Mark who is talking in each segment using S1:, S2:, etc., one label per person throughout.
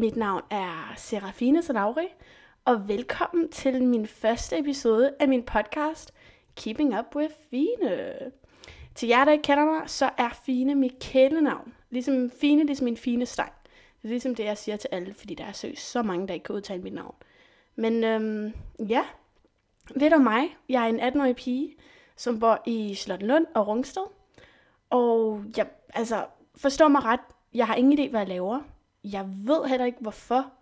S1: Mit navn er Serafine Sanauri, og velkommen til min første episode af min podcast Keeping Up With Fine. Til jer, der ikke kender mig, så er Fine mit kælenavn. Ligesom Fine, ligesom min fine steg. Det er ligesom det, jeg siger til alle, fordi der er søs så mange, der ikke kan udtale mit navn. Men øhm, ja, lidt om mig. Jeg er en 18-årig pige, som bor i Slottenlund og Rungsted. Og jeg, altså, forstår mig ret, jeg har ingen idé, hvad jeg laver. Jeg ved heller ikke, hvorfor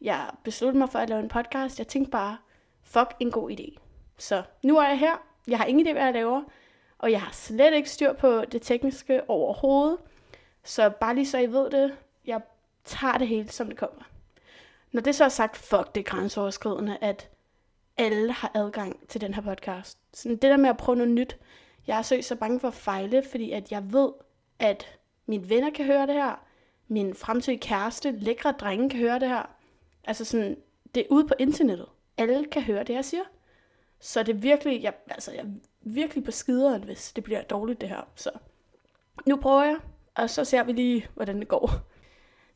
S1: jeg besluttede mig for at lave en podcast. Jeg tænkte bare, fuck, en god idé. Så nu er jeg her. Jeg har ingen idé, hvad jeg laver. Og jeg har slet ikke styr på det tekniske overhovedet. Så bare lige så I ved det, jeg tager det hele, som det kommer. Når det så er sagt, fuck, det er grænseoverskridende, at alle har adgang til den her podcast. Så det der med at prøve noget nyt. Jeg er så bange for at fejle, fordi at jeg ved, at mine venner kan høre det her. Min fremtidige kæreste, lækre drenge kan høre det her. Altså sådan, det er ude på internettet. Alle kan høre det, jeg siger. Så det er virkelig, jeg, altså jeg er virkelig på skideren, hvis det bliver dårligt det her. Så nu prøver jeg, og så ser vi lige, hvordan det går.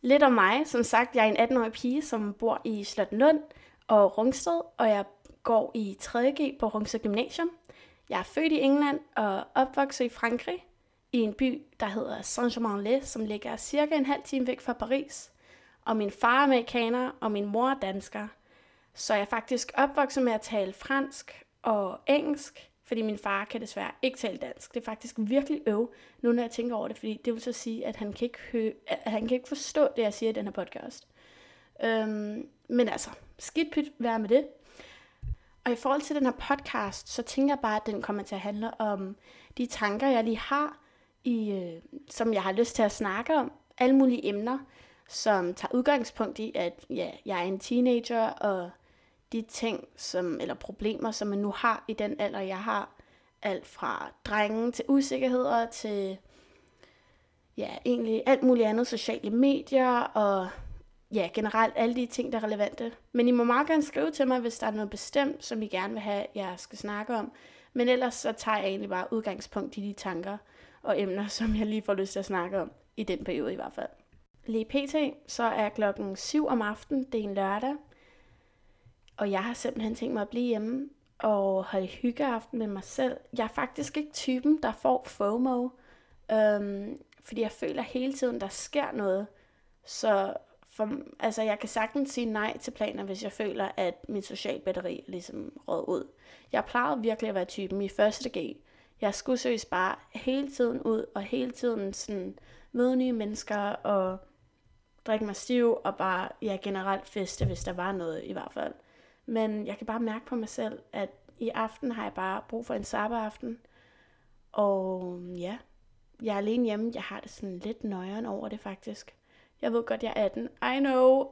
S1: Lidt om mig. Som sagt, jeg er en 18-årig pige, som bor i Slottenlund og Rungsted, og jeg går i 3.G på Rungsted Gymnasium. Jeg er født i England og opvokset i Frankrig, i en by, der hedder Saint-Germain-les, som ligger cirka en halv time væk fra Paris. Og min far er amerikaner, og min mor er dansker. Så jeg er faktisk opvokset med at tale fransk og engelsk, fordi min far kan desværre ikke tale dansk. Det er faktisk virkelig øv, nu når jeg tænker over det, fordi det vil så sige, at han kan ikke, hø- at han kan ikke forstå det, jeg siger i den her podcast. Øhm, men altså, skidt pyt, vær med det. Og i forhold til den her podcast, så tænker jeg bare, at den kommer til at handle om de tanker, jeg lige har, i, øh, som jeg har lyst til at snakke om. Alle mulige emner, som tager udgangspunkt i, at ja, jeg er en teenager, og de ting, som, eller problemer, som man nu har i den alder, jeg har. Alt fra drenge til usikkerheder til ja, egentlig alt muligt andet, sociale medier og ja, generelt alle de ting, der er relevante. Men I må meget gerne skrive til mig, hvis der er noget bestemt, som I gerne vil have, jeg skal snakke om. Men ellers så tager jeg egentlig bare udgangspunkt i de tanker og emner, som jeg lige får lyst til at snakke om, i den periode i hvert fald. Lige pt, så er klokken 7 om aftenen, det er en lørdag, og jeg har simpelthen tænkt mig at blive hjemme og holde hyggeaften med mig selv. Jeg er faktisk ikke typen, der får FOMO, øhm, fordi jeg føler hele tiden, der sker noget. Så for, altså, jeg kan sagtens sige nej til planer, hvis jeg føler, at mit social batteri er ligesom råd ud. Jeg plejede virkelig at være typen i første G. Jeg skulle søges bare hele tiden ud, og hele tiden sådan møde nye mennesker, og drikke mig stiv, og bare ja, generelt feste, hvis der var noget i hvert fald. Men jeg kan bare mærke på mig selv, at i aften har jeg bare brug for en sabberaften. Og mm, ja, jeg er alene hjemme. Jeg har det sådan lidt nøjeren over det faktisk. Jeg ved godt, jeg er 18. I know.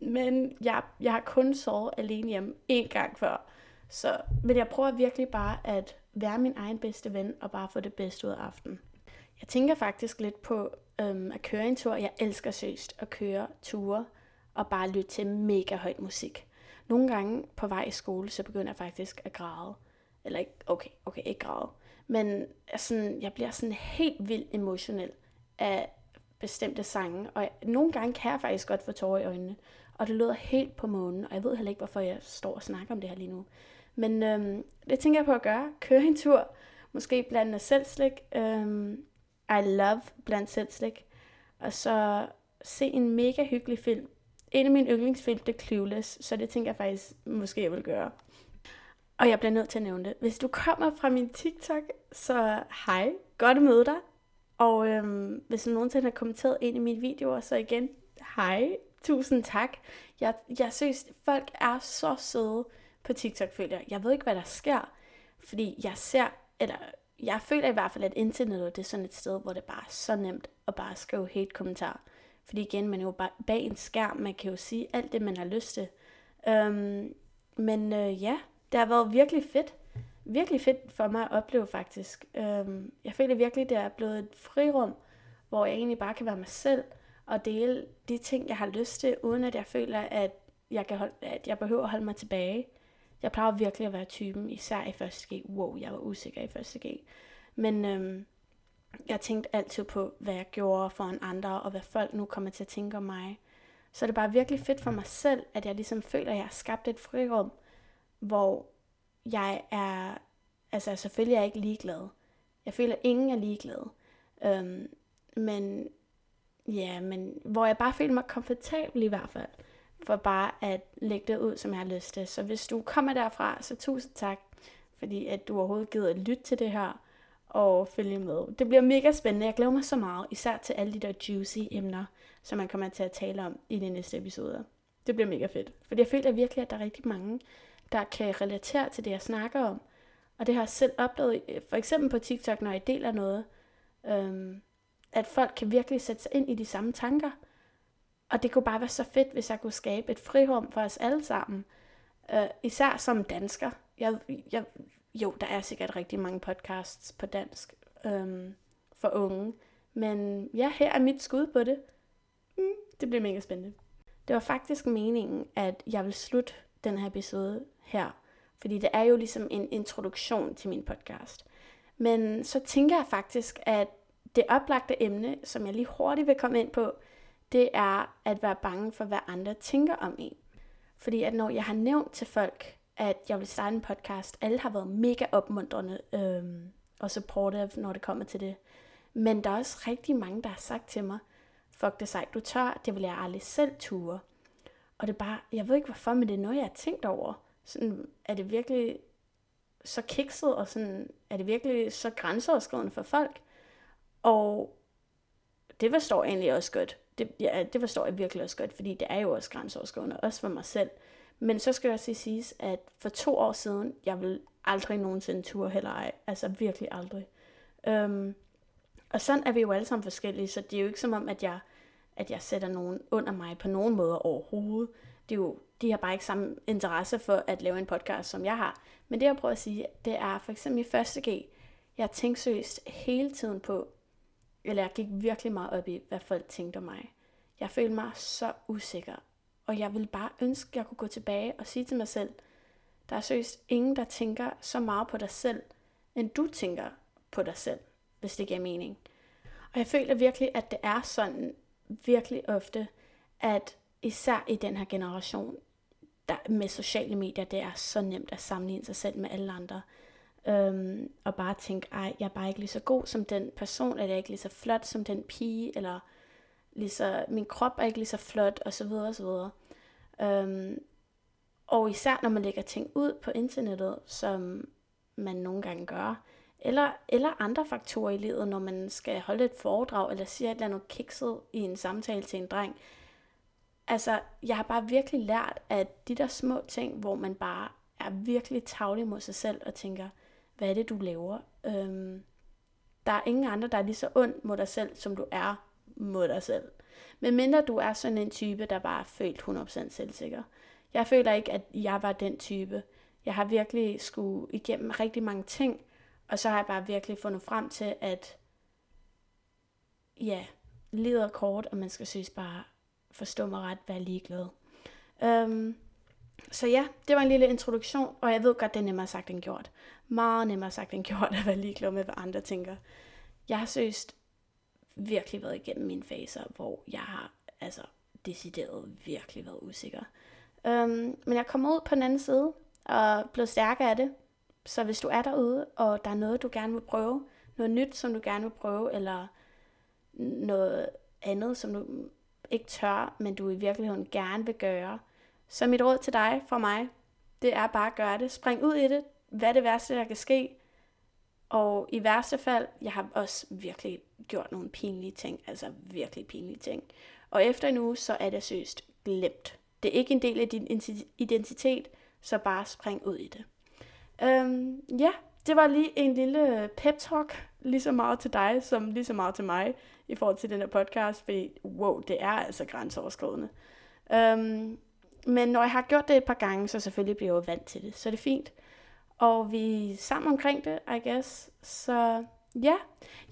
S1: Men jeg, jeg har kun sovet alene hjemme en gang før. Så, men jeg prøver virkelig bare at være min egen bedste ven og bare få det bedste ud af aftenen. Jeg tænker faktisk lidt på øhm, at køre en tur. Jeg elsker søst at køre ture og bare lytte til mega højt musik. Nogle gange på vej i skole, så begynder jeg faktisk at græde. Eller ikke, okay, okay, ikke græde. Men sådan, jeg bliver sådan helt vildt emotionel af bestemte sange. Og jeg, nogle gange kan jeg faktisk godt få tårer i øjnene. Og det lyder helt på månen. Og jeg ved heller ikke, hvorfor jeg står og snakker om det her lige nu. Men øhm, det tænker jeg på at gøre. Køre en tur. Måske blande selvslik. Øhm, I love blandt selvslik. Og så se en mega hyggelig film en af mine yndlingsfilm, det er Clueless, så det tænker jeg faktisk, måske jeg vil gøre. Og jeg bliver nødt til at nævne det. Hvis du kommer fra min TikTok, så hej, godt at møde dig. Og øhm, hvis du nogensinde har kommenteret en af mine videoer, så igen, hej, tusind tak. Jeg, jeg synes, folk er så søde på TikTok, følger. jeg. Ved ikke, hvad der sker, fordi jeg ser, eller jeg føler i hvert fald, at internettet det er sådan et sted, hvor det bare er så nemt at bare skrive hate kommentar. Fordi igen, man er jo bare bag en skærm, man kan jo sige alt det, man har lyst til. Um, men uh, ja, det har været virkelig fedt. Virkelig fedt for mig at opleve faktisk. Um, jeg føler virkelig, det er blevet et frirum, hvor jeg egentlig bare kan være mig selv og dele de ting, jeg har lyst til, uden at jeg føler, at jeg, kan holde, at jeg behøver at holde mig tilbage. Jeg plejer virkelig at være typen, især i første G. Wow, jeg var usikker i første G. Men øhm, jeg tænkte altid på, hvad jeg gjorde for en andre, og hvad folk nu kommer til at tænke om mig. så er bare virkelig fedt for mig selv, at jeg ligesom føler, at jeg har skabt et frirum, hvor jeg er, altså selvfølgelig er jeg ikke ligeglad. Jeg føler, at ingen er ligeglad. Øhm, men ja, men hvor jeg bare føler mig komfortabel i hvert fald, for bare at lægge det ud, som jeg har lyst til. Så hvis du kommer derfra, så tusind tak, fordi at du overhovedet gider at lytte til det her og følge med. Det bliver mega spændende. Jeg glæder mig så meget, især til alle de der juicy emner, som man kommer til at tale om i de næste episoder. Det bliver mega fedt. Fordi jeg føler virkelig, at der er rigtig mange, der kan relatere til det, jeg snakker om. Og det har jeg selv oplevet, for eksempel på TikTok, når jeg deler noget, øhm, at folk kan virkelig sætte sig ind i de samme tanker. Og det kunne bare være så fedt, hvis jeg kunne skabe et frirum for os alle sammen. Øh, især som dansker. Jeg, jeg, jo, der er sikkert rigtig mange podcasts på dansk øhm, for unge. Men ja, her er mit skud på det. Mm, det bliver mega spændende. Det var faktisk meningen, at jeg vil slutte den her episode her. Fordi det er jo ligesom en introduktion til min podcast. Men så tænker jeg faktisk, at det oplagte emne, som jeg lige hurtigt vil komme ind på, det er at være bange for, hvad andre tænker om en. Fordi at når jeg har nævnt til folk, at jeg vil starte en podcast, alle har været mega opmuntrende øhm, og supportive, når det kommer til det. Men der er også rigtig mange, der har sagt til mig, fuck det sejt, du tør, det vil jeg aldrig selv ture. Og det er bare, jeg ved ikke hvorfor, men det er noget, jeg har tænkt over. Sådan, er det virkelig så kikset, og sådan, er det virkelig så grænseoverskridende for folk? Og det forstår jeg egentlig også godt. Det, ja, det forstår jeg virkelig også godt, fordi det er jo også grænseoverskridende, også for mig selv. Men så skal jeg også sige, at for to år siden, jeg vil aldrig nogensinde ture heller ej. Altså virkelig aldrig. Øhm, og sådan er vi jo alle sammen forskellige, så det er jo ikke som om, at jeg, at jeg sætter nogen under mig på nogen måde overhovedet. Det er jo, de har bare ikke samme interesse for at lave en podcast, som jeg har. Men det jeg prøver at sige, det er for eksempel i første G, jeg tænkte seriøst hele tiden på, eller jeg gik virkelig meget op i, hvad folk tænkte om mig. Jeg følte mig så usikker, og jeg ville bare ønske, at jeg kunne gå tilbage og sige til mig selv, der er seriøst ingen, der tænker så meget på dig selv, end du tænker på dig selv, hvis det giver mening. Og jeg føler virkelig, at det er sådan virkelig ofte, at især i den her generation, der med sociale medier, det er så nemt at sammenligne sig selv med alle andre. Øhm, og bare tænke, ej, jeg er bare ikke lige så god som den person, eller jeg er ikke lige så flot som den pige, eller lige så, min krop er ikke lige så flot, og så videre, og så videre. Øhm, og især når man lægger ting ud på internettet, som man nogle gange gør, eller, eller andre faktorer i livet, når man skal holde et foredrag, eller sige et eller andet kikset i en samtale til en dreng. Altså, jeg har bare virkelig lært, at de der små ting, hvor man bare er virkelig tavlig mod sig selv og tænker, hvad er det, du laver? Øhm, der er ingen andre, der er lige så ond mod dig selv, som du er mod dig selv. Men mindre du er sådan en type, der bare er følt 100% selvsikker. Jeg føler ikke, at jeg var den type. Jeg har virkelig skulle igennem rigtig mange ting, og så har jeg bare virkelig fundet frem til, at ja, livet er kort, og man skal synes bare forstå mig ret, være ligeglad. Øhm, så ja, det var en lille introduktion, og jeg ved godt, det er nemmere sagt end gjort. Meget nemmere sagt end gjort at være ligeglad med, hvad andre tænker. Jeg har søst virkelig været igennem mine faser, hvor jeg har altså decideret virkelig været usikker. Um, men jeg kommer ud på den anden side, og blevet stærkere af det. Så hvis du er derude, og der er noget, du gerne vil prøve, noget nyt, som du gerne vil prøve, eller noget andet, som du ikke tør, men du i virkeligheden gerne vil gøre, så mit råd til dig fra mig, det er bare at gøre det. Spring ud i det. Hvad er det værste, der kan ske? Og i værste fald, jeg har også virkelig gjort nogle pinlige ting, altså virkelig pinlige ting. Og efter en uge, så er det søst glemt. Det er ikke en del af din identitet, så bare spring ud i det. Øhm, ja, det var lige en lille øh, pep talk, lige så meget til dig, som lige så meget til mig, i forhold til den her podcast, fordi wow, det er altså grænseoverskridende. Øhm, men når jeg har gjort det et par gange, så selvfølgelig bliver jeg vant til det, så det er fint. Og vi er sammen omkring det, I guess. Så ja,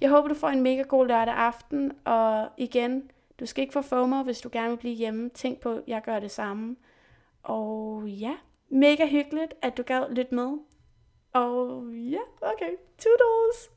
S1: jeg håber, du får en mega god lørdag aften. Og igen, du skal ikke få FOMO, hvis du gerne vil blive hjemme. Tænk på, at jeg gør det samme. Og ja, mega hyggeligt, at du gad lytte med. Og ja, okay, toodles!